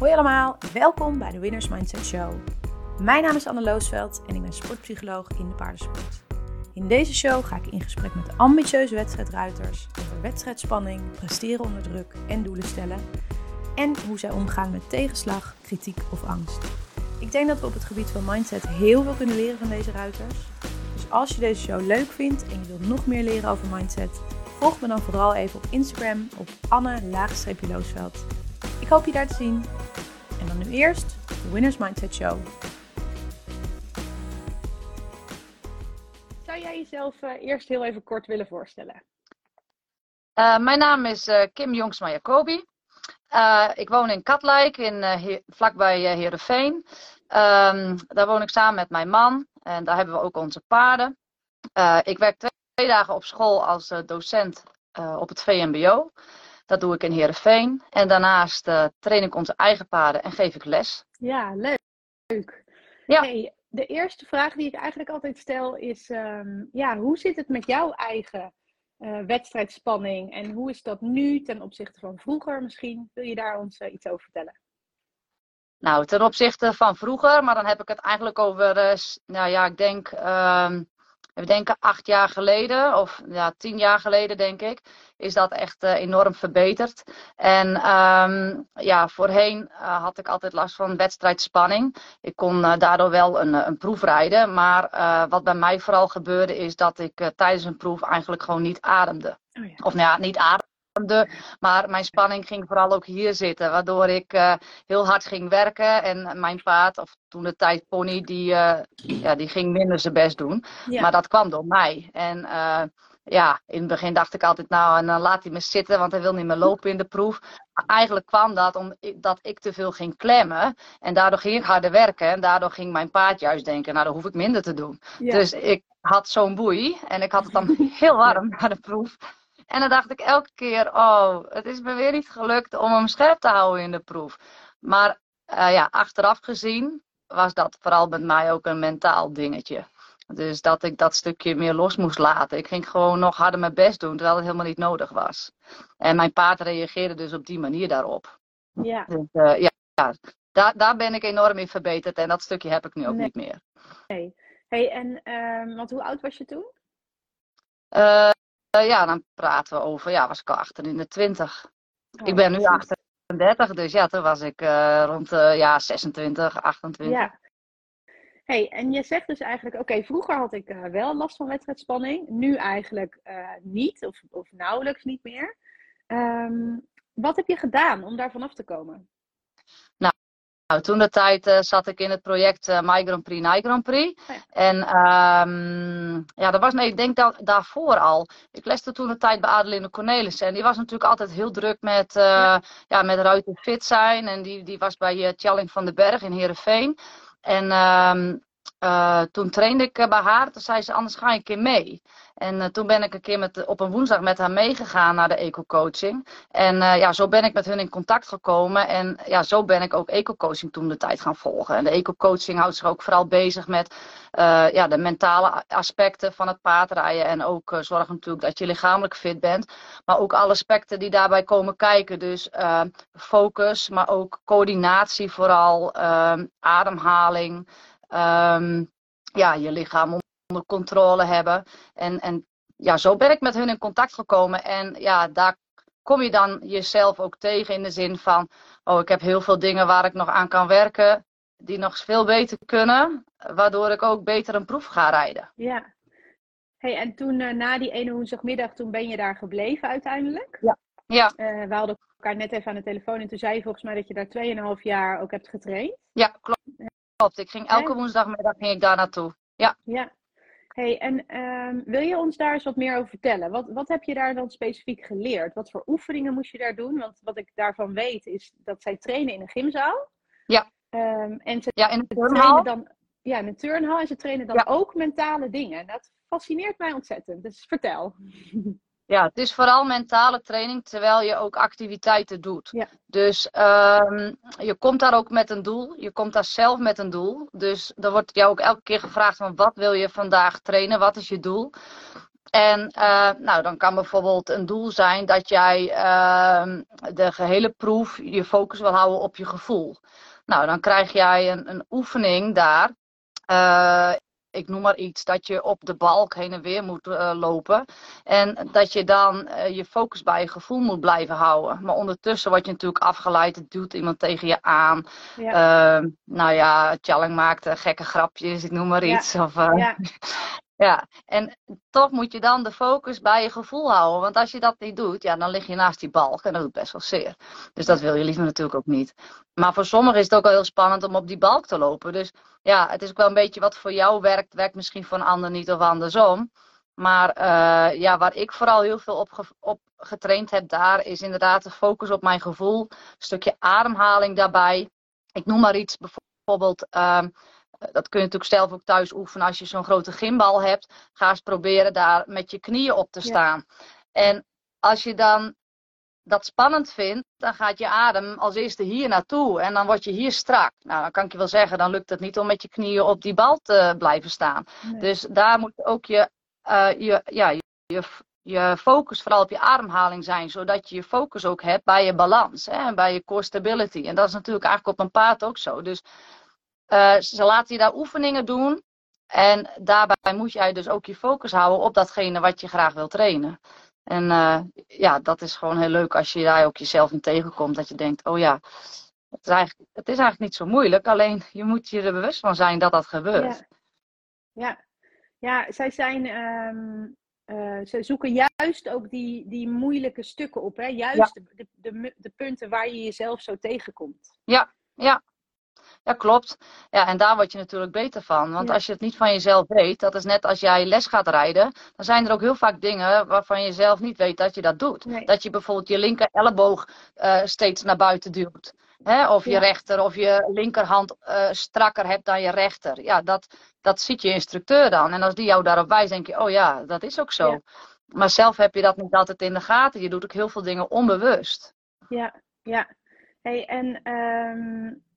Hoi allemaal, welkom bij de Winners Mindset Show. Mijn naam is Anne Loosveld en ik ben sportpsycholoog in de paardensport. In deze show ga ik in gesprek met ambitieuze wedstrijdruiters over wedstrijdspanning, presteren onder druk en doelen stellen. En hoe zij omgaan met tegenslag, kritiek of angst. Ik denk dat we op het gebied van mindset heel veel kunnen leren van deze ruiters. Dus als je deze show leuk vindt en je wilt nog meer leren over mindset, volg me dan vooral even op Instagram op Anne-Loosveld. Ik hoop je daar te zien. En dan nu eerst de Winners Mindset Show. Zou jij jezelf uh, eerst heel even kort willen voorstellen? Uh, mijn naam is uh, Kim Jongsma Jacobi. ik woon in Katlijk, in, he vlakbij Heerenveen. Um, daar woon ik samen met mijn man en daar hebben we ook onze paarden. ik werk twee dagen op school als docent op het VMBO. Dat doe ik in Heerenveen. En daarnaast uh, train ik onze eigen paarden en geef ik les. Ja, leuk. Ja. Hey, de eerste vraag die ik eigenlijk altijd stel is: um, ja, hoe zit het met jouw eigen uh, wedstrijdspanning? En hoe is dat nu ten opzichte van vroeger misschien? Wil je daar ons uh, iets over vertellen? Nou, ten opzichte van vroeger, maar dan heb ik het eigenlijk over, nou ja, ik denk ehm, we denken acht jaar geleden, of ja, tien jaar geleden denk ik, is dat echt uh, enorm verbeterd. En um, ja, voorheen uh, had ik altijd last van wedstrijdspanning. Ik kon uh, daardoor wel een, een proef rijden, maar wat bij mij vooral gebeurde is dat ik tijdens een proef eigenlijk gewoon niet ademde. Oh ja. Of nou ja, niet ademde maar mijn spanning ging vooral ook hier zitten. Waardoor ik uh, heel hard ging werken. En mijn paard, of toen de tijd pony, die, uh, ja, die ging minder zijn best doen. Ja. Maar dat kwam door mij. En uh, ja, in het begin dacht ik altijd, nou, en dan laat hij me zitten, want hij wil niet meer lopen in de proef. Eigenlijk kwam dat omdat ik te veel ging klemmen. En daardoor ging ik harder werken. En daardoor ging mijn paard juist denken, nou, dan hoef ik minder te doen. Ja. Dus ik had zo'n boei. En ik had het dan heel warm na de proef. En dan dacht ik elke keer, oh, het is me weer niet gelukt om hem scherp te houden in de proef. Maar uh, ja, achteraf gezien was dat vooral met mij ook een mentaal dingetje. Dus dat ik dat stukje meer los moest laten. Ik ging gewoon nog harder mijn best doen, terwijl het helemaal niet nodig was. En mijn paard reageerde dus op die manier daarop. Ja. Dus uh, ja, daar, daar ben ik enorm in verbeterd en dat stukje heb ik nu ook nee. niet meer. Nee. Hey, en want hoe oud was je toen? Uh, ja, dan praten we over, ja, was ik al achter in de 20. Oh, ik ben nu 38, dus ja, toen was ik uh, rond uh, ja, 26, 28. Ja. Hey, en je zegt dus eigenlijk, oké, okay, vroeger had ik wel last van wedstrijdspanning, nu eigenlijk niet, of, of nauwelijks niet meer. Um, wat heb je gedaan om daar vanaf te komen? Nou, toen de tijd uh, zat ik in het project uh, My Grand Prix, Grand Prix. Ja. En um, ja, dat was, nee, ik denk dat daarvoor al. Ik leste toen de tijd bij Adeline Cornelissen. En die was natuurlijk altijd heel druk met, uh, ja. ja. met ruiten fit zijn. En die, die was bij Tjalling van den Berg in Heerenveen. En um, uh, toen trainde ik bij haar. Toen zei ze, anders ga ik een keer mee. En uh, toen ben ik een keer met, op een woensdag met haar meegegaan naar de eco-coaching. En ja, zo ben ik met hun in contact gekomen. En ja, zo ben ik ook eco-coaching toen de tijd gaan volgen. En de eco-coaching houdt zich ook vooral bezig met ja, de mentale aspecten van het paardrijden. En ook zorgen natuurlijk dat je lichamelijk fit bent. Maar ook alle aspecten die daarbij komen kijken. Dus focus, maar ook coördinatie vooral. ademhaling. Um, ja, je lichaam onder controle hebben. En, en ja, zo ben ik met hun in contact gekomen. En ja, daar kom je dan jezelf ook tegen in de zin van, oh, ik heb heel veel dingen waar ik nog aan kan werken, die nog veel beter kunnen, waardoor ik ook beter een proef ga rijden. Ja. Hey, en toen uh, na die ene woensdagmiddag, toen ben je daar gebleven uiteindelijk? Ja. ja. Uh, we hadden elkaar net even aan de telefoon en toen zei je volgens mij dat je daar 2,5 jaar ook hebt getraind. Ja, klopt. Klopt. Ik ging elke woensdagmiddag ging ik daar naartoe. Ja. Ja, Hey, en um, wil je ons daar eens wat meer over vertellen? Wat, wat heb je daar dan specifiek geleerd? Wat voor oefeningen moest je daar doen? Want wat ik daarvan weet is dat zij trainen in een gymzaal. Ja. Um, en ze ja, in de turnhal. Dan, ja, in een turnhal. En ze trainen dan ja. ook mentale dingen. Dat fascineert mij ontzettend. Dus vertel. Ja, het is vooral mentale training terwijl je ook activiteiten doet. Ja. Dus um, je komt daar ook met een doel. Je komt daar zelf met een doel. Dus dan wordt jou ook elke keer gevraagd van wat wil je vandaag trainen? Wat is je doel? En uh, nou, dan kan bijvoorbeeld een doel zijn dat jij uh, de gehele proef je focus wil houden op je gevoel. Nou, dan krijg jij een, een oefening daar. Uh, ik noem maar iets, dat je op de balk heen en weer moet uh, lopen. En dat je dan uh, je focus bij je gevoel moet blijven houden. Maar ondertussen word je natuurlijk afgeleid, het duwt iemand tegen je aan. Ja. Uh, nou ja, Challing maakt gekke grapjes, ik noem maar iets. Ja. Of, ja. Ja, en toch moet je dan de focus bij je gevoel houden. Want als je dat niet doet, ja, dan lig je naast die balk en dat doet best wel zeer. Dus dat wil je liever natuurlijk ook niet. Maar voor sommigen is het ook wel heel spannend om op die balk te lopen. Dus ja, het is ook wel een beetje wat voor jou werkt, werkt misschien voor een ander niet of andersom. Maar uh, ja, waar ik vooral heel veel op, op getraind heb daar, is inderdaad de focus op mijn gevoel. Een stukje ademhaling daarbij. Ik noem maar iets, bijvoorbeeld. Uh, dat kun je natuurlijk zelf ook thuis oefenen als je zo'n grote gimbal hebt. Ga eens proberen daar met je knieën op te staan. Ja. En als je dan dat spannend vindt, dan gaat je adem als eerste hier naartoe. En dan word je hier strak. Nou, dan kan ik je wel zeggen, dan lukt het niet om met je knieën op die bal te blijven staan. Nee. Dus daar moet ook je, uh, je, ja, je, je focus vooral op je ademhaling zijn. Zodat je je focus ook hebt bij je balans. Hè, bij je core stability. En dat is natuurlijk eigenlijk op een paard ook zo. Dus uh, ze laten je daar oefeningen doen. En daarbij moet jij dus ook je focus houden op datgene wat je graag wil trainen. En uh, ja, dat is gewoon heel leuk als je daar ook jezelf in tegenkomt. Dat je denkt, oh ja, het is eigenlijk, het is eigenlijk niet zo moeilijk. Alleen je moet je er bewust van zijn dat dat gebeurt. Ja, ja. ja zij zijn... Um... Uh, ze zoeken juist ook die, die moeilijke stukken op. Hè? Juist ja. de, de, de, punten waar je jezelf zo tegenkomt. Ja, ja, ja, klopt. Ja, en daar word je natuurlijk beter van. Want ja. als je het niet van jezelf weet, dat is net als jij les gaat rijden, dan zijn er ook heel vaak dingen waarvan je zelf niet weet dat je dat doet. Nee. Dat je bijvoorbeeld je linker elleboog uh, steeds naar buiten duwt. Hè? Of je ja. rechter of je linkerhand uh, strakker hebt dan je rechter. Ja, dat, dat ziet je instructeur dan. En als die jou daarop wijst, denk je, oh ja, dat is ook zo. Ja. Maar zelf heb je dat niet altijd in de gaten. Je doet ook heel veel dingen onbewust. Ja, ja. Hey, en um, hoe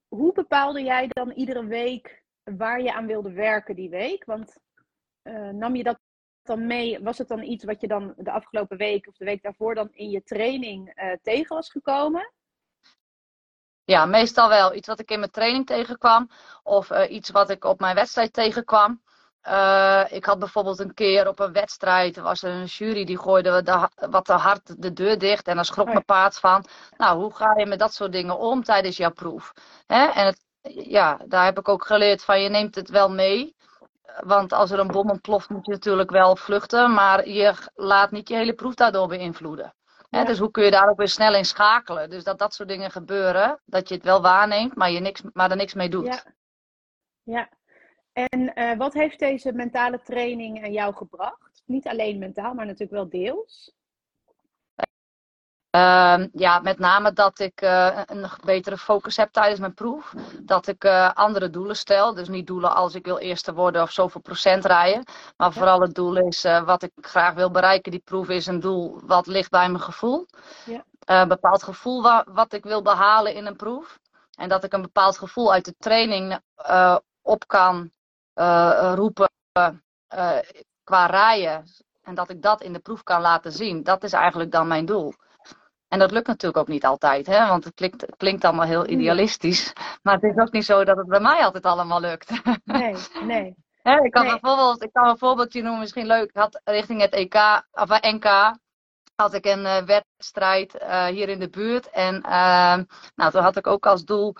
bepaalde jij dan iedere week waar je aan wilde werken die week? Want uh, nam je dat dan mee? Was het dan iets wat je dan de afgelopen week of de week daarvoor dan in je training uh, tegen was gekomen? Ja, meestal wel. Iets wat ik in mijn training tegenkwam. Of uh, iets wat ik op mijn wedstrijd tegenkwam. Uh, ik had bijvoorbeeld een keer op een wedstrijd, er was een jury die gooide de, wat te hard de deur dicht en daar schrok mijn paard van. Nou, hoe ga je met dat soort dingen om tijdens jouw proef? Hè? En het, ja, daar heb ik ook geleerd van je neemt het wel mee. Want als er een bom ontploft moet je natuurlijk wel vluchten, maar je laat niet je hele proef daardoor beïnvloeden. Ja. Dus hoe kun je daar ook weer snel in schakelen? Dus dat dat soort dingen gebeuren, dat je het wel waarneemt, maar, je niks, maar er niks mee doet. Ja. ja. En uh, wat heeft deze mentale training aan jou gebracht? Niet alleen mentaal, maar natuurlijk wel deels. Uh, ja, met name dat ik uh, een betere focus heb tijdens mijn proef. Dat ik uh, andere doelen stel. Dus niet doelen als ik wil eerste worden of zoveel procent rijden. Maar vooral het doel is wat ik graag wil bereiken. Die proef is een doel wat ligt bij mijn gevoel. Ja. Een bepaald gevoel wa wat ik wil behalen in een proef. En dat ik een bepaald gevoel uit de training op kan uh, roepen uh, qua rijden. En dat ik dat in de proef kan laten zien. Dat is eigenlijk dan mijn doel. En dat lukt natuurlijk ook niet altijd, hè? want het klinkt, het klinkt allemaal heel idealistisch. Maar het is ook niet zo dat het bij mij altijd allemaal lukt. Nee, nee. ik, kan nee. bijvoorbeeld, ik kan een voorbeeldje noemen, misschien leuk. Ik had richting het EK, of NK, had ik een uh, wedstrijd uh, hier in de buurt. En uh, nou, toen had ik ook als doel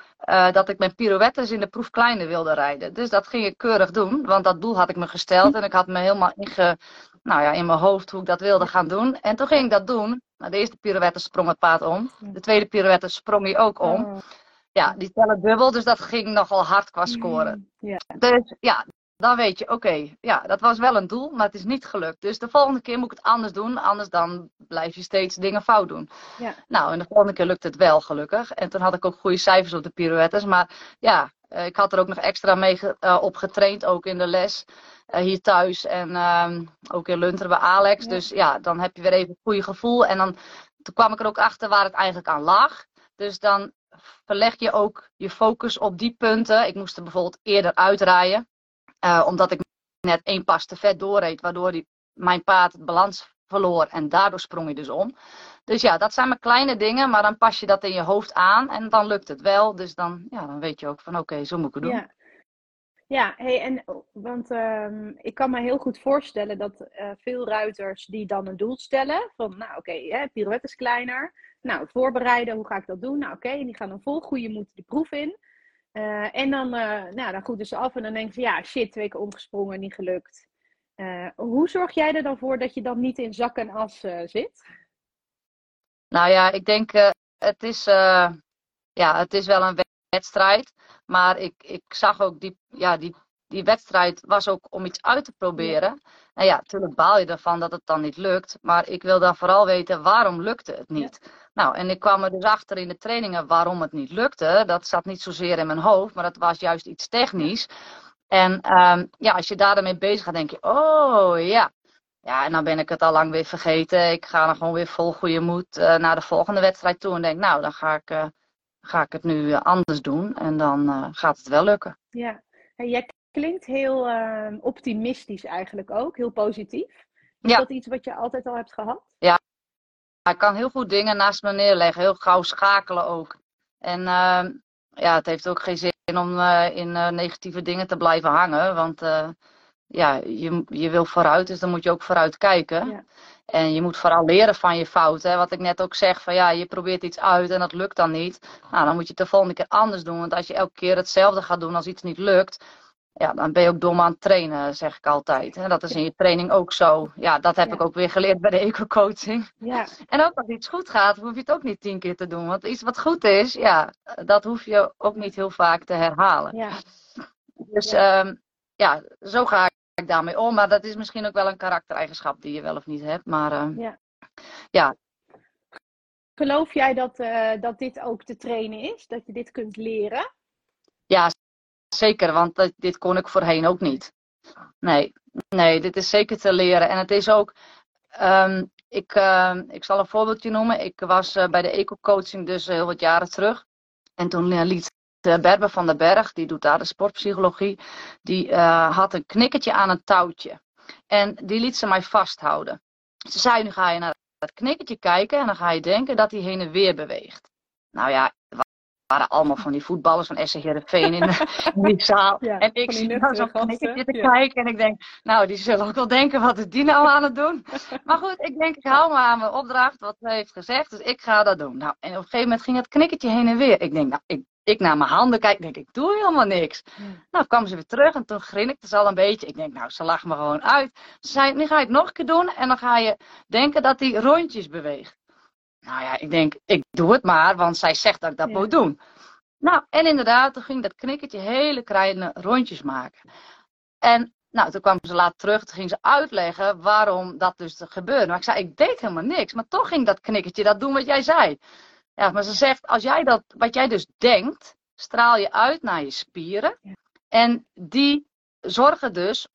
dat ik mijn pirouettes in de proef kleiner wilde rijden. Dus dat ging ik keurig doen, want dat doel had ik me gesteld. En ik had me helemaal inge, nou ja, in mijn hoofd hoe ik dat wilde gaan doen. En toen ging ik dat doen. Nou, de eerste pirouette sprong het paard om. De tweede pirouette sprong hij ook om. Oh. Ja, die tellen dubbel, dus dat ging nogal hard qua scoren. Yeah. Dus ja, dan weet je, oké, okay, ja, dat was wel een doel, maar het is niet gelukt. Dus de volgende keer moet ik het anders doen, anders dan blijf je steeds dingen fout doen. Ja. Nou, en de volgende keer lukt het wel, gelukkig. En toen had ik ook goede cijfers op de pirouettes, maar ja, eh, ik had er ook nog extra mee uh, op getraind, ook in de les. Uh, hier thuis en uh, ook in Lunteren bij Alex. Ja. Dus ja, dan heb je weer even het goede gevoel. En dan toen kwam ik er ook achter waar het eigenlijk aan lag. Dus dan verleg je ook je focus op die punten. Ik moest er bijvoorbeeld eerder uitrijden. Uh, omdat ik net één pas te vet doorreed, waardoor die mijn paard balans verloor en daardoor sprong hij dus om. Dus ja, dat zijn maar kleine dingen, maar dan pas je dat in je hoofd aan en dan lukt het wel. Dus dan, ja, dan weet je ook van oké, zo moet ik het doen. Ja. Ja, hey, en, want ehm, ik kan me heel goed voorstellen dat uh, veel ruiters die dan een doel stellen van, nou oké, pirouette is kleiner. Nou, voorbereiden, hoe ga ik dat doen? Nou oké, en die gaan dan vol goede moed de proef in. Uh, en dan, uh, nou, dan goed ze af en dan denken ze, ja shit, twee keer omgesprongen, niet gelukt. hoe zorg jij er dan voor dat je dan niet in zak en as zit? Nou ja, ik denk, het, is, ja, het is wel een wedstrijd. Maar ik, ik zag ook die, ja, die, die wedstrijd was ook om iets uit te proberen. En ja, natuurlijk baal je ervan dat het dan niet lukt. Maar ik wil dan vooral weten waarom lukte het niet. Nou, en ik kwam er dus achter in de trainingen waarom het niet lukte. Dat zat niet zozeer in mijn hoofd, maar dat was juist iets technisch. En um, ja, als je daarmee bezig gaat, denk je, oh ja. Ja, en dan ben ik het al lang weer vergeten. Ik ga dan gewoon weer vol goede moed uh, naar de volgende wedstrijd toe. En denk, nou, dan ga ik uh, ga ik het nu eh, anders doen en dan gaat het wel lukken. Ja, en jij klinkt heel uh, optimistisch eigenlijk ook, heel positief. Is ja. dat iets wat je altijd al hebt gehad? Ja, ik kan heel goed dingen naast me neerleggen, heel gauw schakelen ook. En ehm, ja, het heeft ook geen zin om uh, in negatieve dingen te blijven hangen, want ja, je, je wil vooruit, dus dan moet je ook vooruit kijken. Ja. En je moet vooral leren van je fouten. Wat ik net ook zeg, van ja, je probeert iets uit en dat lukt dan niet. Nou, dan moet je het de volgende keer anders doen. Want als je elke keer hetzelfde gaat doen als iets niet lukt, ja, dan ben je ook dom aan het trainen, zeg ik altijd. En dat is in je training ook zo. Ja, dat heb ja. ik ook weer geleerd bij de eco-coaching. Ja. En ook als iets goed gaat, hoef je het ook niet tien keer te doen. Want iets wat goed is, ja, dat hoef je ook niet heel vaak te herhalen. Ja. Dus ja, um, ja zo ga ik daarmee om. Maar dat is misschien ook wel een karaktereigenschap die je wel of niet hebt. Maar uh, ja. ja. Geloof jij dat, uh, dat dit ook te trainen is? Dat je dit kunt leren? Ja, zeker. Want dit kon ik voorheen ook niet. Nee, nee, dit is zeker te leren. En het is ook. Um, ik, uh, ik zal een voorbeeldje noemen. Ik was uh, bij de eco-coaching dus heel wat jaren terug. En toen liet de Berber van den Berg, die doet daar de sportpsychologie, die had een knikkertje aan een touwtje. En die liet ze mij vasthouden. Ze zei, nu ga je naar dat knikkertje kijken en dan ga je denken dat hij heen en weer beweegt. Nou ja, waren allemaal van die voetballers van SC Heerenveen in, in die zaal. Ja, en ik zie nou zo'n te ja. kijken en ik denk, nou die zullen ook wel denken, wat is die nou aan het doen? maar goed, ik denk, ik hou me aan mijn opdracht, wat hij heeft gezegd, dus ik ga dat doen. Nou, en op een gegeven moment ging het knikkertje heen en weer. Ik denk, nou, ik ik naar mijn handen kijk, denk ik, doe helemaal niks. Nou, kwam ze weer terug en toen grinnikte ze al een beetje. Ik denk, nou, ze lag me gewoon uit. Ze zei, nu ga je het nog een keer doen en dan ga je denken dat hij rondjes beweegt. Nou ja, ik denk, ik doe het maar, want zij zegt dat ik dat ja. moet doen. Nou, en inderdaad, toen ging dat knikkertje hele kleine rondjes maken. En nou, toen kwam ze laat terug, toen ging ze uitleggen waarom dat dus gebeurde. Maar ik zei, ik deed helemaal niks. Maar toch ging dat knikkertje dat doen wat jij zei. Ja, maar ze zegt, als jij dat, wat jij dus denkt, straal je uit naar je spieren. Ja. En die zorgen dus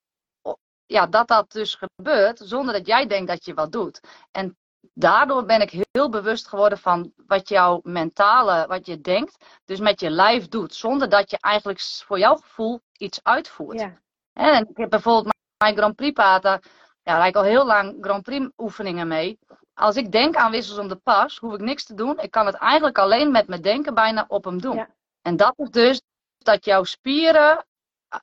ja, dat dat dus gebeurt zonder dat jij denkt dat je wat doet. En daardoor ben ik heel bewust geworden van wat jouw mentale, wat je denkt, dus met je lijf doet. Zonder dat je eigenlijk voor jouw gevoel iets uitvoert. Ja. En ik heb bijvoorbeeld mijn Grand Prix paten, ja, daar ik al heel lang Grand Prix oefeningen mee als ik denk aan wissels om de pas, hoef ik niks te doen. Ik kan het eigenlijk alleen met mijn denken bijna op hem doen. Ja. En dat is dus dat jouw spieren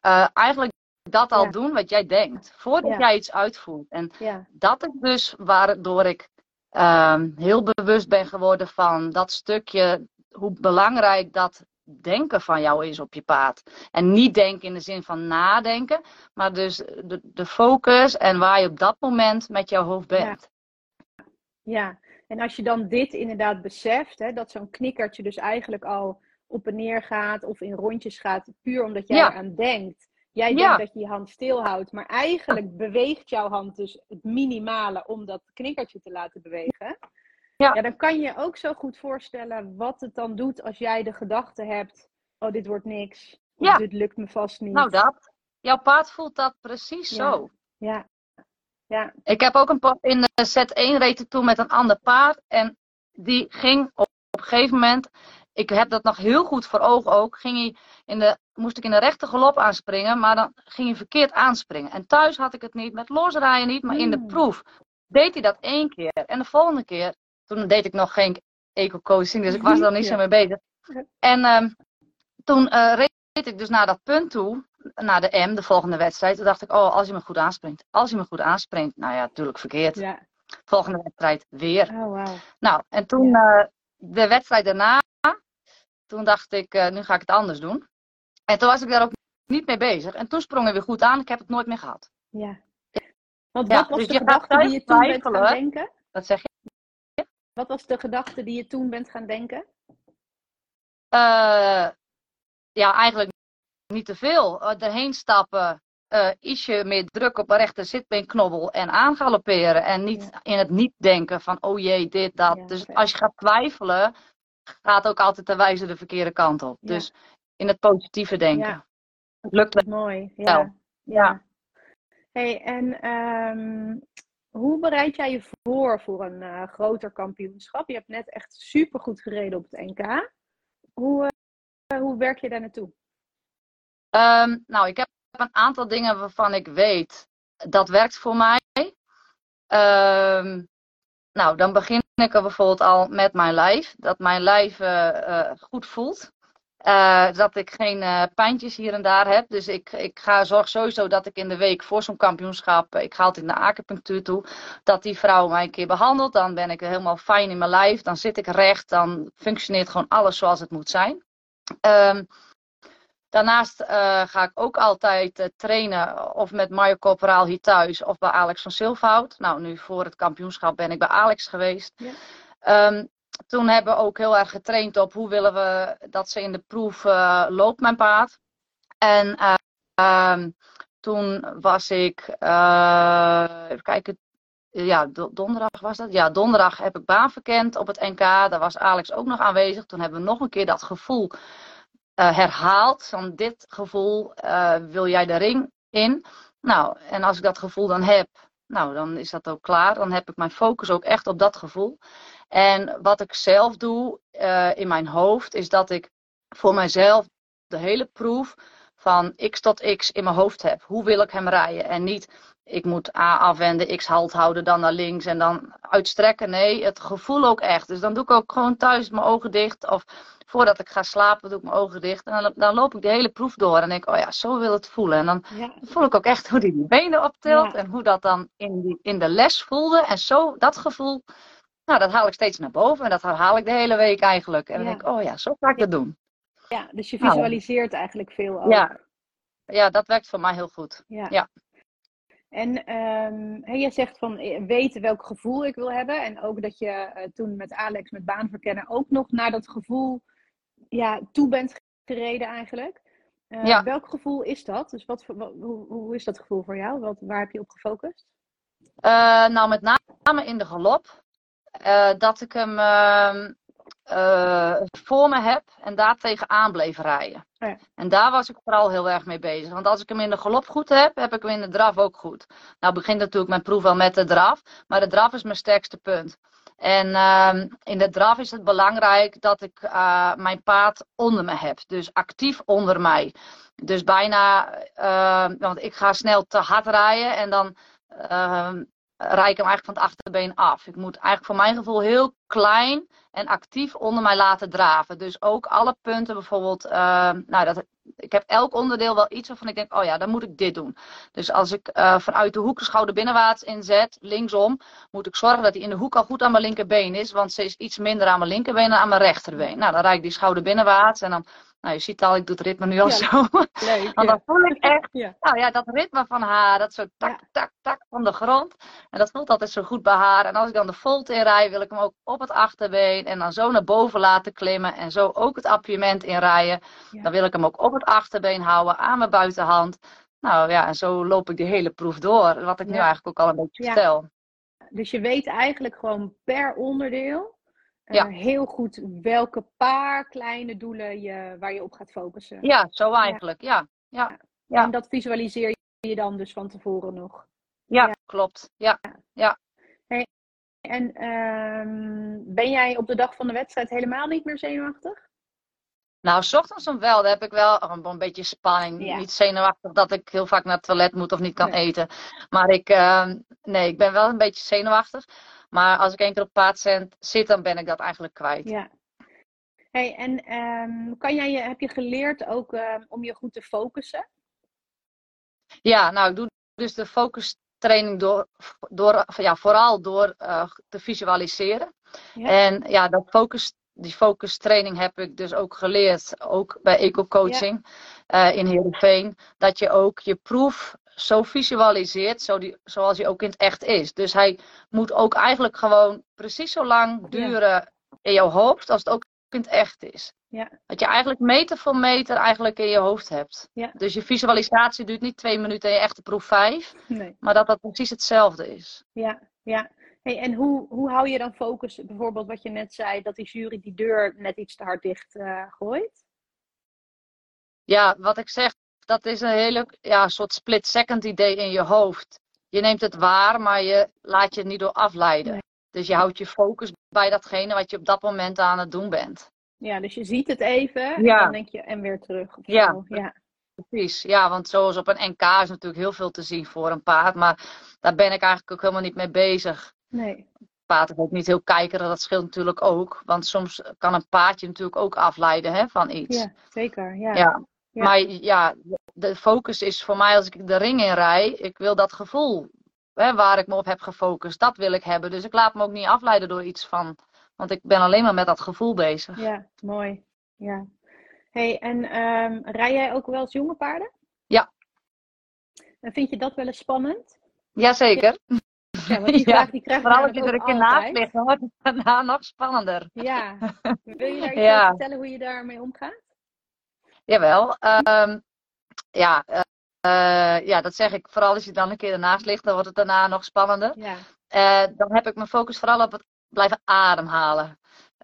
uh, eigenlijk dat al ja. doen wat jij denkt. Voordat ja. jij iets uitvoert. En dat is dus waardoor ik uh, heel bewust ben geworden van dat stukje, hoe belangrijk dat denken van jou is op je paard. En niet denken in de zin van nadenken, maar dus de, de focus en waar je op dat moment met jouw hoofd bent. Ja, en als je dan dit inderdaad beseft, hè, dat zo'n knikkertje dus eigenlijk al op en neer gaat of in rondjes gaat, puur omdat jij ja. eraan denkt. Jij denkt dat je je hand stilhoudt, maar eigenlijk beweegt jouw hand dus het minimale om dat knikkertje te laten bewegen. Ja. ja, dan kan je ook zo goed voorstellen wat het dan doet als jij de gedachte hebt: oh, dit wordt niks. Ja. dit lukt me vast niet. Nou, dat. Jouw paard voelt dat precies ja. zo. Ja, ja. Ik heb ook een in de set 1 reed toen met een ander paard. En die ging op, op een gegeven moment. ik heb dat nog heel goed voor ogen ook. Ging hij in de, moest ik in de rechte galop aanspringen, maar dan ging hij verkeerd aanspringen. En thuis had ik het niet, met losrijden niet, maar in de Hmm. proef deed hij dat één keer. En de volgende keer, toen deed ik nog geen eco-coaching, dus ik was er niet zo mee bezig. En ehm, toen eh, reed ik dus naar dat punt toe, naar de M, de volgende wedstrijd. Toen dacht ik, oh, als hij me goed aanspringt. Als hij me goed aanspringt, nou ja, natuurlijk verkeerd. Ja. Volgende wedstrijd weer. Oh, wauw. Nou, en toen eh, de wedstrijd daarna, toen dacht ik, eh, nu ga ik het anders doen. En toen was ik daar ook niet mee bezig. En toen sprong hij weer goed aan. Ik heb het nooit meer gehad. Ja. Want Ja, wat was dus de gedachte die je toen bent gaan denken? Wat zeg je? Wat was de gedachte die je toen bent gaan denken? Eh, ja, eigenlijk niet te veel. Eh, erheen stappen, eh, ietsje meer druk op een rechter zitbeenknobbel en aangalopperen. En niet in het niet denken van, oh jee, dit, dat. Ja, dus als je gaat twijfelen, gaat ook altijd de wijze de verkeerde kant op. Ja. Dus in het positieve denken. Ja. Het lukt wel. Mooi. Ja. Wel. ja. Hey, en ehm, hoe bereid jij je voor voor een eh, groter kampioenschap? Je hebt net echt super goed gereden op het NK. Hoe, eh, hoe werk je daar naartoe? Ehm, nou, ik heb een aantal dingen waarvan ik weet dat werkt voor mij. Ehm, nou, dan begin ik er bijvoorbeeld al met mijn lijf. Dat mijn lijf eh, goed voelt. Eh, dat ik geen eh, pijntjes hier en daar heb. Dus ik, ik ga zorg sowieso dat ik in de week voor zo'n kampioenschap. eh, Ik ga altijd naar acupunctuur toe. Dat die vrouw mij een keer behandelt. Dan ben ik helemaal fijn in mijn lijf. Dan zit ik recht. Dan functioneert gewoon alles zoals het moet zijn. Ehm, Daarnaast ga ik ook altijd trainen of met Mario Corporaal hier thuis of bij Alex van Silverhout. Nou, nu voor het kampioenschap ben ik bij Alex geweest. Ja. Ehm, toen hebben we ook heel erg getraind op hoe willen we dat ze in de proef eh, loopt, mijn paard. En eh, ehm, toen was ik, eh, even kijken, ja, do- donderdag was dat? Ja, donderdag heb ik baan verkend op het NK. Daar was Alex ook nog aanwezig. Toen hebben we nog een keer dat gevoel eh, herhaald. Van dit gevoel wil jij de ring in. Nou, en als ik dat gevoel dan heb, nou, dan is dat ook klaar. Dan heb ik mijn focus ook echt op dat gevoel. En wat ik zelf doe eh, in mijn hoofd, is dat ik voor mijzelf de hele proef van x tot x in mijn hoofd heb. Hoe wil ik hem rijden? En niet, ik moet A afwenden, x halt houden, dan naar links en dan uitstrekken. Nee, het gevoel ook echt. Dus dan doe ik ook gewoon thuis mijn ogen dicht. Of voordat ik ga slapen, doe ik mijn ogen dicht. En dan, dan loop ik de hele proef door en denk, oh ja, zo wil het voelen. En dan Ja. voel ik ook echt hoe die die benen optilt. Ja. En hoe dat dan in, die, in de les voelde. En zo, dat gevoel, nou, dat haal ik steeds naar boven. En dat herhaal ik de hele week eigenlijk. En dan denk ik, oh ja, zo ga ik dat doen. ja, dus je Nou. visualiseert eigenlijk veel ook. Ja. Ja, dat werkt voor mij heel goed. Ja. Ja. En hey, jij zegt van eh, weten welk gevoel ik wil hebben. En ook dat je eh, toen met Alex, met baanverkennen, ook nog naar dat gevoel ja, toe bent gereden eigenlijk. Eh, Ja. Welk gevoel is dat? Dus wat, hoe, hoe is dat gevoel voor jou? Wat, waar heb je op gefocust? Nou, met name in de galop. Eh, dat ik hem ehm, eh, voor me heb en daar tegenaan bleef rijden. Ja. En daar was ik vooral heel erg mee bezig. Want als ik hem in de galop goed heb, heb ik hem in de draf ook goed. Nou begint natuurlijk mijn proef wel met de draf. Maar de draf is mijn sterkste punt. En ehm, in de draf is het belangrijk dat ik eh, mijn paard onder me heb. Dus actief onder mij. Dus bijna, want ik ga snel te hard rijden en dan rijd ik hem eigenlijk van het achterbeen af. Ik moet eigenlijk voor mijn gevoel heel klein en actief onder mij laten draven. Dus ook alle punten bijvoorbeeld, ehm, nou dat, ik heb elk onderdeel wel iets waarvan ik denk, oh ja, dan moet ik dit doen. Dus als ik eh, vanuit de hoek de schouder binnenwaarts inzet, linksom, moet ik zorgen dat hij in de hoek al goed aan mijn linkerbeen is. Want ze is iets minder aan mijn linkerbeen dan aan mijn rechterbeen. Nou, dan rijd ik die schouder binnenwaarts en dan, nou je ziet al, ik doe het ritme nu al Ja. zo. Leuk. Want Ja. dan voel ik echt, Ja. nou ja, dat ritme van haar, dat soort tak, tak, tak van de grond. En dat voelt altijd zo goed bij haar. En als ik dan de volt inrij, wil ik hem ook op het achterbeen en dan zo naar boven laten klimmen. En zo ook het appiëment inrijden. Dan wil ik hem ook op het achterbeen houden, aan mijn buitenhand. Nou ja, en zo loop ik de hele proef door. Wat ik nu eigenlijk ook al een beetje vertel. Dus je weet eigenlijk gewoon per onderdeel Ja. heel goed welke paar kleine doelen je, waar je op gaat focussen. Ja, zo eigenlijk. Ja, ja, ja. En dat visualiseer je dan dus van tevoren nog. ja, Ja. klopt. Ja. En ehm, ben jij op de dag van de wedstrijd helemaal niet meer zenuwachtig? Nou, s ochtends dan wel. Daar heb ik wel een, een beetje spanning. Ja. Niet zenuwachtig dat ik heel vaak naar het toilet moet of niet kan Nee. eten. Maar ik, ehm, nee, ik ben wel een beetje zenuwachtig. Maar als ik één keer op paard zit- dan ben ik dat eigenlijk kwijt. Ja. Hey, en ehm, kan jij je, heb je geleerd ook ehm, om je goed te focussen? Ja, nou, ik doe dus de focustraining door, door, ja, vooral door eh, te visualiseren. Ja. En ja, dat focus, die focustraining heb ik dus ook geleerd, ook bij eco-coaching eh, in Heerenveen. Dat je ook je proef zo visualiseert, zo die, zoals hij ook in het echt is. Dus hij moet ook eigenlijk gewoon precies zo lang duren in jouw hoofd als het ook in het echt is. Ja. Dat je eigenlijk meter voor meter eigenlijk in je hoofd hebt. Ja. Dus je visualisatie duurt niet twee minuten en je echte proef vijf. Nee. Maar dat dat precies hetzelfde is. Ja, ja. Hey, en hoe, hoe hou je dan focus? Bijvoorbeeld wat je net zei, dat die jury die deur net iets te hard dicht eh, gooit. Ja, wat ik zeg, dat is een hele ja, soort split-second idee in je hoofd. Je neemt het waar, maar je laat je niet door afleiden. Nee. Dus je houdt je focus bij datgene wat je op dat moment aan het doen bent. Ja, dus je ziet het even en dan denk je, en weer terug. Ja. ja. Precies, ja, want zoals op een NK is natuurlijk heel veel te zien voor een paard. Maar daar ben ik eigenlijk ook helemaal niet mee bezig. Nee. Paard ook niet heel kijkerig, dat scheelt natuurlijk ook. Want soms kan een paardje natuurlijk ook afleiden hè, van iets. Ja, zeker. Ja. Ja. Ja. Maar ja, de focus is voor mij als ik de ring in rij, ik wil dat gevoel hè, waar ik me op heb gefocust, dat wil ik hebben. Dus ik laat me ook niet afleiden door iets van, want ik ben alleen maar met dat gevoel bezig. Ja, mooi. Ja. Hey, en ehm, rij jij ook wel eens jonge paarden? Ja. En vind je dat wel eens spannend? Jazeker. Ja, want die Ja, vraag die krijg je Vooral als je er een keer naast ligt, dan wordt het daarna nog spannender. Ja. Wil je daar iets Ja. vertellen hoe je daarmee omgaat? Jawel. ehm, ja, eh, ja, dat zeg ik. Vooral als je dan een keer ernaast ligt, dan wordt het daarna nog spannender. Ja. Eh, dan heb ik mijn focus vooral op het blijven ademhalen.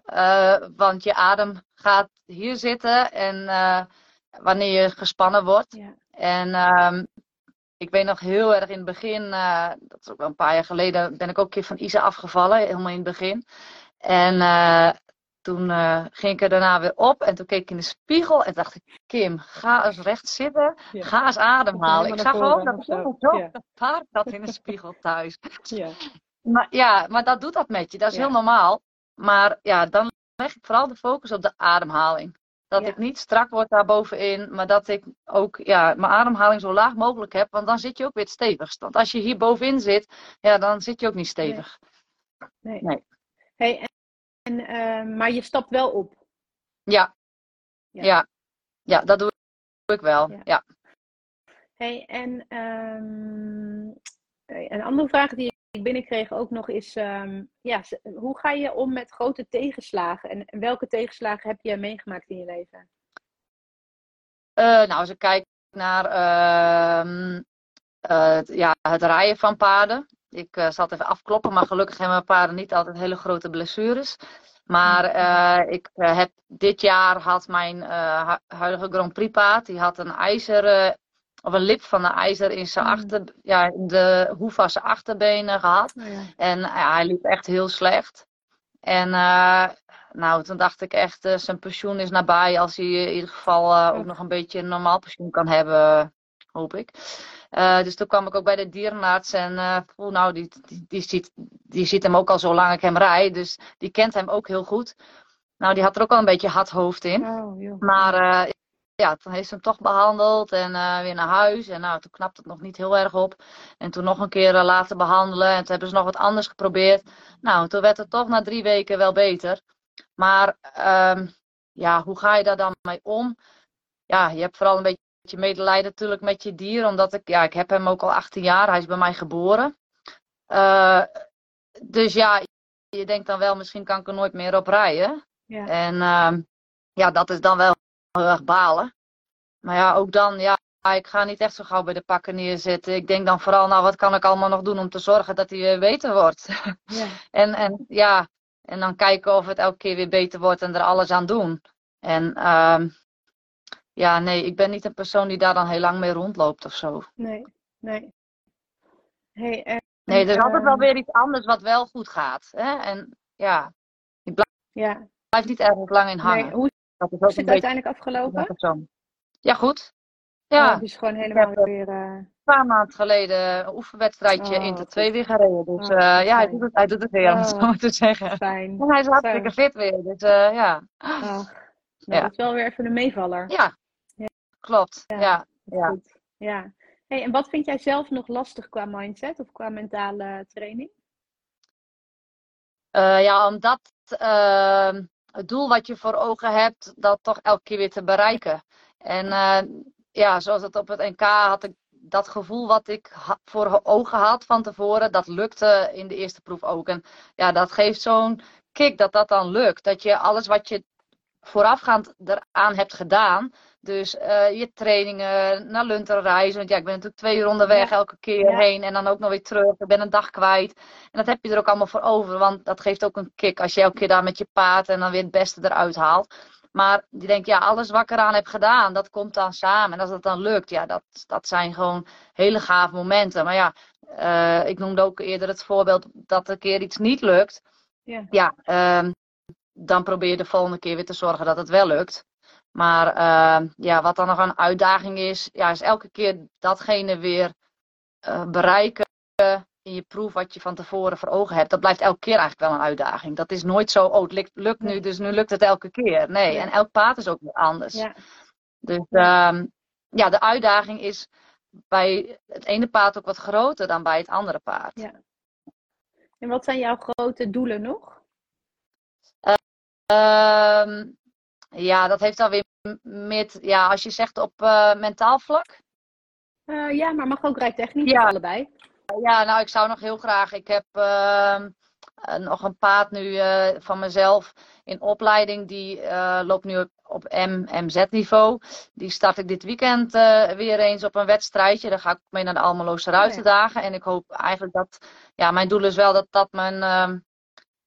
Eh, want je adem gaat hier zitten en wanneer je gespannen wordt. Ja. En ehm, ik weet nog heel erg in het begin, eh, dat is ook wel een paar jaar geleden, ben ik ook een keer van Isa afgevallen, helemaal in het begin. En eh, toen eh, ging ik er daarna weer op en toen keek ik in de spiegel en dacht ik, Kim, ga eens recht zitten, Ja. ga eens ademhalen. Ik zag ook dat ik zo. Ja. dat paard zat in de spiegel thuis. Ja. Maar, ja, maar dat doet dat met je. Dat is Ja. heel normaal. Maar ja, dan leg ik vooral de focus op de ademhaling. Dat Ja. ik niet strak word daarbovenin, maar dat ik ook ja, mijn ademhaling zo laag mogelijk heb. Want dan zit je ook weer het stevigst. Want als je hier bovenin zit, ja, dan zit je ook niet stevig. Nee. Nee. Hey, en, en, ehm, maar je stapt wel op. Ja. Ja. Ja. ja. dat doe ik wel. Ja. Ja. Hey, en ehm, een andere vraag die ik binnenkreeg ook nog is: ehm, ja, hoe ga je om met grote tegenslagen? En welke tegenslagen heb je meegemaakt in je leven? Eh, nou, als ik kijk naar ehm, eh, het- ja, het rijden van paarden. Ik eh, zal het even afkloppen, maar gelukkig hebben mijn paarden niet altijd hele grote blessures. Maar eh, ik heb dit jaar had mijn hu- huidige Grand Prix paard, die had een ijzer, eh, of een lip van een ijzer in zijn Mm. achter, ja, de hoef van zijn achterbenen gehad. Oh ja. En ja, hij liep echt heel slecht. En eh, nou, toen dacht ik echt, eh, zijn pensioen is nabij als hij in ieder geval eh, ook nog een beetje een normaal pensioen kan hebben, hoop ik. Eh, dus toen kwam ik ook bij de dierenarts en eh, voel, nou, die, die, die, ziet, die ziet hem ook al zo lang ik hem rijd, dus die kent hem ook heel goed. Nou, die had er ook al een beetje hard hoofd in. Oh. Maar eh, ja, toen heeft ze hem toch behandeld en eh, weer naar huis. En nou, toen knapte het nog niet heel erg op. En toen nog een keer eh, laten behandelen. En toen hebben ze nog wat anders geprobeerd. Nou, toen werd het toch na drie weken wel beter. Maar ehm, ja, hoe ga je daar dan mee om? Ja, je hebt vooral een beetje medelijden natuurlijk met je dier. Omdat ik, ja, ik heb hem ook al 18 jaar. Hij is bij mij geboren. Eh, dus ja, je denkt dan wel, misschien kan ik er nooit meer op rijden. Ja. En ehm, ja, dat is dan wel heel erg balen. Maar ja, ook dan, ja, ik ga niet echt zo gauw bij de pakken neerzetten. Ik denk dan vooral, nou, wat kan ik allemaal nog doen om te zorgen dat hij weer beter wordt? Ja. en, en ja, en dan kijken of het elke keer weer beter wordt en er alles aan doen. En ehm, ja, nee, ik ben niet een persoon die daar dan heel lang mee rondloopt of zo. Nee, nee. Hey, en, Nee, er is altijd wel ehm, weer iets anders wat wel goed gaat. Hè? En ja, Ja, blijf niet ergens lang in hangen. nee, hoe dat is ook is het uiteindelijk afgelopen? Ja, goed. Ja. Oh, dus gewoon helemaal weer... Uh... Een paar maanden geleden een oefenwedstrijdje oh, Inter 2 weer gereden. Dus oh, uh, ja, hij doet, het, hij doet het weer, om het oh, zo te zeggen. Fijn. En hij is hartstikke fit weer, dus uh, ja. Oh, nou, ja. Dat is wel weer even een meevaller. Ja, ja. klopt. Ja, ja. ja. ja. Hey, en wat vind jij zelf nog lastig qua mindset of qua mentale training? Uh, ja, omdat uh, het doel wat je voor ogen hebt, dat toch elke keer weer te bereiken. En uh, ja, zoals het op het NK had ik dat gevoel wat ik voor ogen had van tevoren, dat lukte in de eerste proef ook. En ja, dat geeft zo'n kick dat dat dan lukt. Dat je alles wat je voorafgaand eraan hebt gedaan, dus uh, je trainingen, naar Lunter reizen. Want ja, ik ben natuurlijk twee uur onderweg elke keer heen. En dan ook nog weer terug. Ik ben een dag kwijt. En dat heb je er ook allemaal voor over. Want dat geeft ook een kick. Als je elke keer daar met je paard en dan weer het beste eruit haalt. Maar die denkt, ja, alles wat ik eraan heb gedaan, dat komt dan samen. En als dat dan lukt, ja, dat, dat zijn gewoon hele gave momenten. Maar ja, uh, ik noemde ook eerder het voorbeeld dat een keer iets niet lukt. Ja, ja uh, dan probeer je de volgende keer weer te zorgen dat het wel lukt. Maar uh, ja, wat dan nog een uitdaging is, ja, is elke keer datgene weer uh, bereiken in je proef wat je van tevoren voor ogen hebt. Dat blijft elke keer eigenlijk wel een uitdaging. Dat is nooit zo, oh het lukt, lukt nu, dus nu lukt het elke keer. Nee, en elk paard is ook weer anders. Ja. Dus uh, ja, de uitdaging is bij het ene paard ook wat groter dan bij het andere paard. Ja. En wat zijn jouw grote doelen nog? Uh, ja, dat heeft dan weer met, ja, als je zegt op uh, mentaal vlak. Uh, ja, maar mag ook rijtechnisch, ja. allebei. Ja, nou, ik zou nog heel graag. Ik heb uh, nog een paard nu van mezelf in opleiding. Die loopt nu op M-MZ-niveau. Die start ik dit weekend weer eens op een wedstrijdje. Daar ga ik mee naar de Almeloze Ruitendagen. Oh, En ik hoop eigenlijk dat, ja, mijn doel is wel dat dat mijn ehm,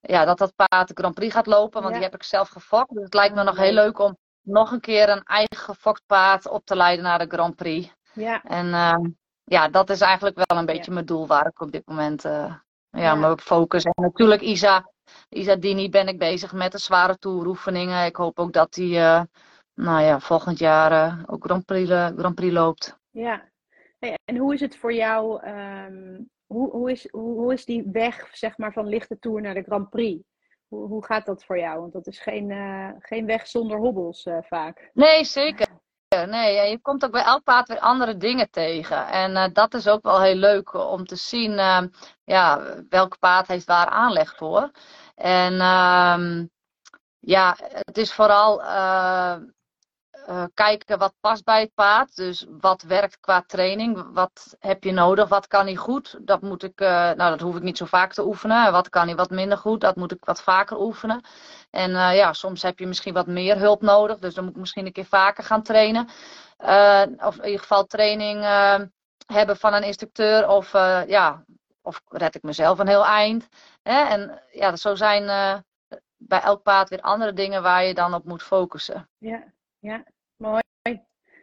ja, dat dat paard de Grand Prix gaat lopen. Want die heb ik zelf gefokt. Dus het lijkt me nog heel leuk om nog een keer een eigen gefokt paard op te leiden naar de Grand Prix. Ja. En uh, ja, dat is eigenlijk wel een beetje mijn doel waar ik op dit moment uh, ja, me op focus. En natuurlijk Isa, Isa Dini ben ik bezig met de zware toeroefeningen. Ik hoop ook dat die uh, nou ja, volgend jaar ook Grand Prix, Grand Prix loopt. Ja, hey, en hoe is het voor jou um, hoe, hoe, is, hoe, hoe, is die weg zeg maar, van lichte tour naar de Grand Prix? Hoe, hoe gaat dat voor jou? Want dat is geen, uh, geen weg zonder hobbels uh, vaak. Nee, zeker. Nee, je komt ook bij elk paard weer andere dingen tegen. En uh, dat is ook wel heel leuk om te zien ja, welk paard heeft waar aanleg voor. En ehm, ja, het is vooral uh, kijken wat past bij het paard. Dus wat werkt qua training. Wat heb je nodig? Wat kan hij goed? Dat moet ik, uh, nou dat hoef ik niet zo vaak te oefenen. Wat kan hij wat minder goed? Dat moet ik wat vaker oefenen. En uh, ja, soms heb je misschien wat meer hulp nodig. Dus dan moet ik misschien een keer vaker gaan trainen. of in ieder geval training hebben van een instructeur. Of ja, of red ik mezelf een heel eind. Hè? En ja, zo zijn bij elk paard weer andere dingen waar je dan op moet focussen. Ja. Ja, mooi.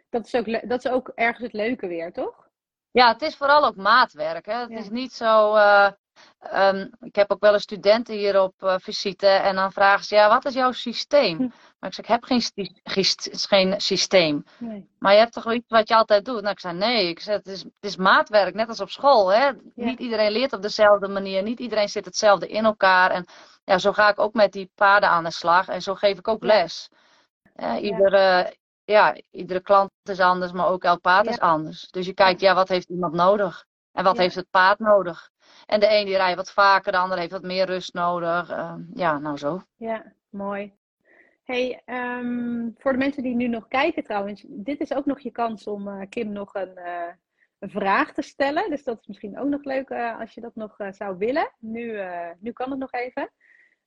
Dat is ook, dat is ook ergens het leuke weer, toch? Ja, het is vooral ook maatwerk. Hè? Het is niet zo. Uh, um, ik heb ook wel eens studenten hier op uh, visite en dan vragen ze: ja, wat is jouw systeem? Hm. Maar ik zeg: ik heb geen, geen systeem. Nee. Maar je hebt toch iets wat je altijd doet? Nou, ik zei: nee, ik zeg, het, is, het is maatwerk, net als op school. Hè? Niet iedereen leert op dezelfde manier, niet iedereen zit hetzelfde in elkaar. En ja, zo ga ik ook met die paarden aan de slag en zo geef ik ook les. Iedere, ja, iedere klant is anders, maar ook elk paard is anders. Dus je kijkt, ja, wat heeft iemand nodig? En wat heeft het paard nodig? En de een die rijdt wat vaker, de ander heeft wat meer rust nodig. Uh, ja, nou zo. Ja, mooi. Hey, um, voor de mensen die nu nog kijken trouwens, dit is ook nog je kans om uh, Kim nog een, uh, een, vraag te stellen. Dus dat is misschien ook nog leuk als je dat nog zou willen. Nu, nu kan het nog even.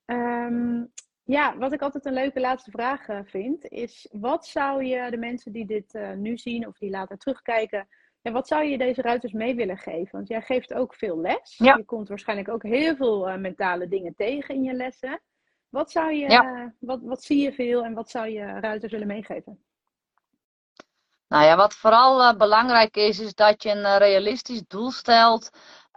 Um, ja, wat ik altijd een leuke laatste vraag uh, vind, is wat zou je de mensen die dit uh, nu zien of die later terugkijken, ja, wat zou je deze ruiters mee willen geven? Want jij geeft ook veel les. Ja. Je komt waarschijnlijk ook heel veel uh, mentale dingen tegen in je lessen. Wat, zou je, ja. wat, wat zie je veel en wat zou je ruiters willen meegeven? Nou ja, wat vooral belangrijk is, is dat je een realistisch doel stelt.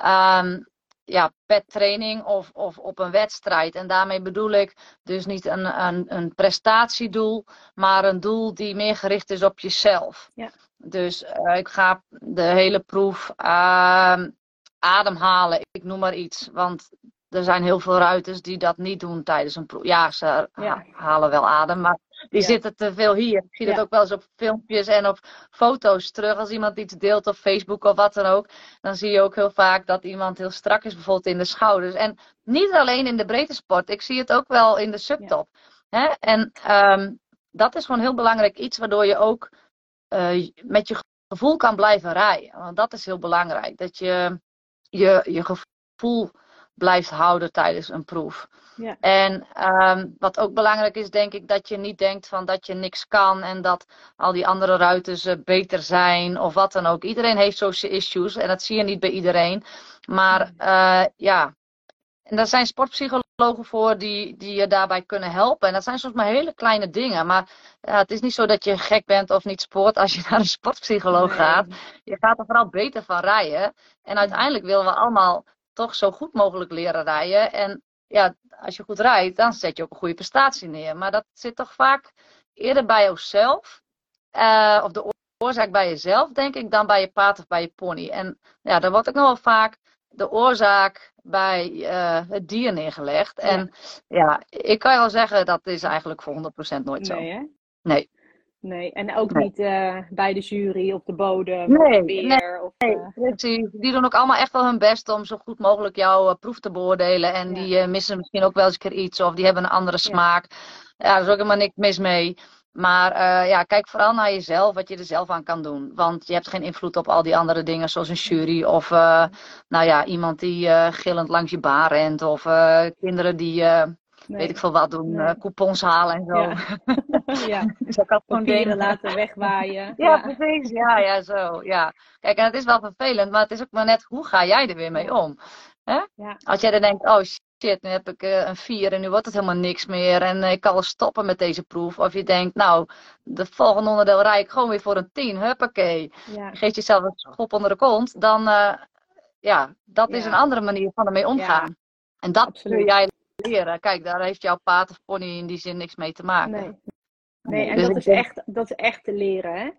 Um, ja, per training of, of op een wedstrijd. En daarmee bedoel ik dus niet een, een, een prestatiedoel, maar een doel die meer gericht is op jezelf. Ja. Dus uh, ik ga de hele proef uh, ademhalen, ik noem maar iets. Want er zijn heel veel ruiters die dat niet doen tijdens een proef. Ja, ze Ja. halen wel adem, maar die Ja. zitten te veel hier. Ik zie dat Ja. ook wel eens op filmpjes en op foto's terug. Als iemand iets deelt op Facebook of wat dan ook, dan zie je ook heel vaak dat iemand heel strak is, bijvoorbeeld in de schouders. En niet alleen in de breedte sport, ik zie het ook wel in de subtop. Hè? En ehm, dat is gewoon heel belangrijk iets waardoor je ook eh, met je gevoel kan blijven rijden. Want dat is heel belangrijk. Dat je je, je gevoel blijft houden tijdens een proef. Ja. En ehm, wat ook belangrijk is, denk ik, dat je niet denkt van dat je niks kan en dat al die andere ruiters eh, beter zijn of wat dan ook. Iedereen heeft social issues en dat zie je niet bij iedereen. Maar eh, ja, en daar zijn sportpsychologen voor die, die je daarbij kunnen helpen. En dat zijn soms maar hele kleine dingen. Maar ja, het is niet zo dat je gek bent of niet sport als je naar een sportpsycholoog Nee. gaat. Je gaat er vooral beter van rijden. En uiteindelijk willen we allemaal toch zo goed mogelijk leren rijden. En ja, als je goed rijdt, dan zet je ook een goede prestatie neer. Maar dat zit toch vaak eerder bij jezelf. eh, of de oorzaak bij jezelf, denk ik, dan bij je paard of bij je pony. En ja, dan wordt ook nog wel vaak de oorzaak bij eh, het dier neergelegd. En ja, ik kan je wel zeggen, dat is eigenlijk voor 100% nooit zo. Nee, hè? Nee. Nee, en ook Nee. niet eh, bij de jury op de bodem Nee, of weer. Of, Nee, eh, precies. Die doen ook allemaal echt wel hun best om zo goed mogelijk jouw eh, proef te beoordelen. En Ja. die eh, missen misschien ook wel eens een keer iets of die hebben een andere smaak. Ja, daar is ook helemaal niks mis mee. Maar eh, ja, kijk vooral naar jezelf, wat je er zelf aan kan doen. Want je hebt geen invloed op al die andere dingen, zoals een jury of eh, nou ja, iemand die eh, gillend langs je baan rent. Of eh, kinderen die, eh, nee. weet ik veel wat doen, Nee. eh, coupons halen en zo. Ja. ja, Dus kan gewoon papieren laten wegwaaien. Ja, precies. Ja, ja, zo. Ja. Kijk, en het is wel vervelend, maar het is ook maar net hoe ga jij er weer mee om? Hè? Ja. Als jij dan denkt, oh shit, nu heb ik eh, een 4 en nu wordt het helemaal niks meer en eh, ik kan wel stoppen met deze proef. Of je denkt, nou, de volgende onderdeel rij ik gewoon weer voor een 10, huppakee. Ja. Je geeft jezelf een schop onder de kont, dan, ja, dat is een andere manier van ermee omgaan. En dat kun jij leren. Kijk, daar heeft jouw paard of pony in die zin niks mee te maken. Nee. Nee, en Dus dat is, denk- echt, dat is echt te leren, hè?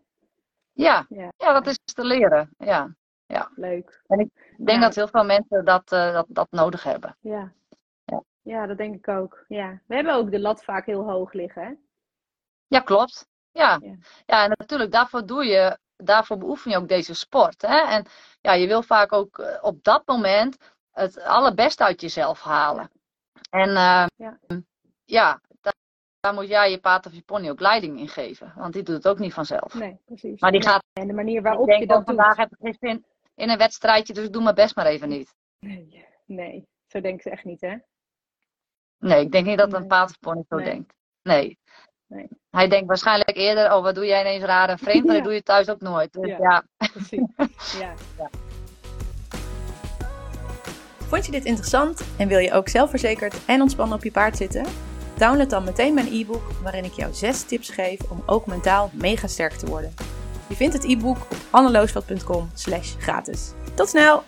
Ja, Ja, ja, dat is te leren. Ja. leuk. Ik denk Ja. dat heel veel mensen dat, eh, dat, dat nodig hebben. Ja. Ja. ja, dat denk ik ook. Ja. We hebben ook de lat vaak heel hoog liggen, hè? Ja, klopt. Ja. Ja. ja, en natuurlijk, daarvoor doe je, daarvoor beoefen je ook deze sport. Hè? En ja, je wil vaak ook eh, op dat moment het allerbeste uit jezelf halen. En eh, Ja. ja, daar, daar moet jij je paard of je pony ook leiding in geven. Want die doet het ook niet vanzelf. Nee, precies. Maar die gaat, En de manier waarop je dat oh, vandaag doet. heb ik geen zin in een wedstrijdje, dus ik doe mijn best maar even niet. Nee, nee, zo denken ze echt niet, hè? Nee, ik denk niet dat Nee. een paard of pony zo Nee. denkt. Nee. Nee. Hij denkt waarschijnlijk eerder, oh wat doe jij ineens raar en vreemd, Ja. dat doe je thuis ook nooit. Dus Ja. ja, Precies. Ja. Vond je dit interessant en wil je ook zelfverzekerd en ontspannen op je paard zitten? Download dan meteen mijn e-book waarin ik jou 6 tips geef om ook mentaal mega sterk te worden. Je vindt het e-book op anneloosveld.com slash gratis. Tot snel!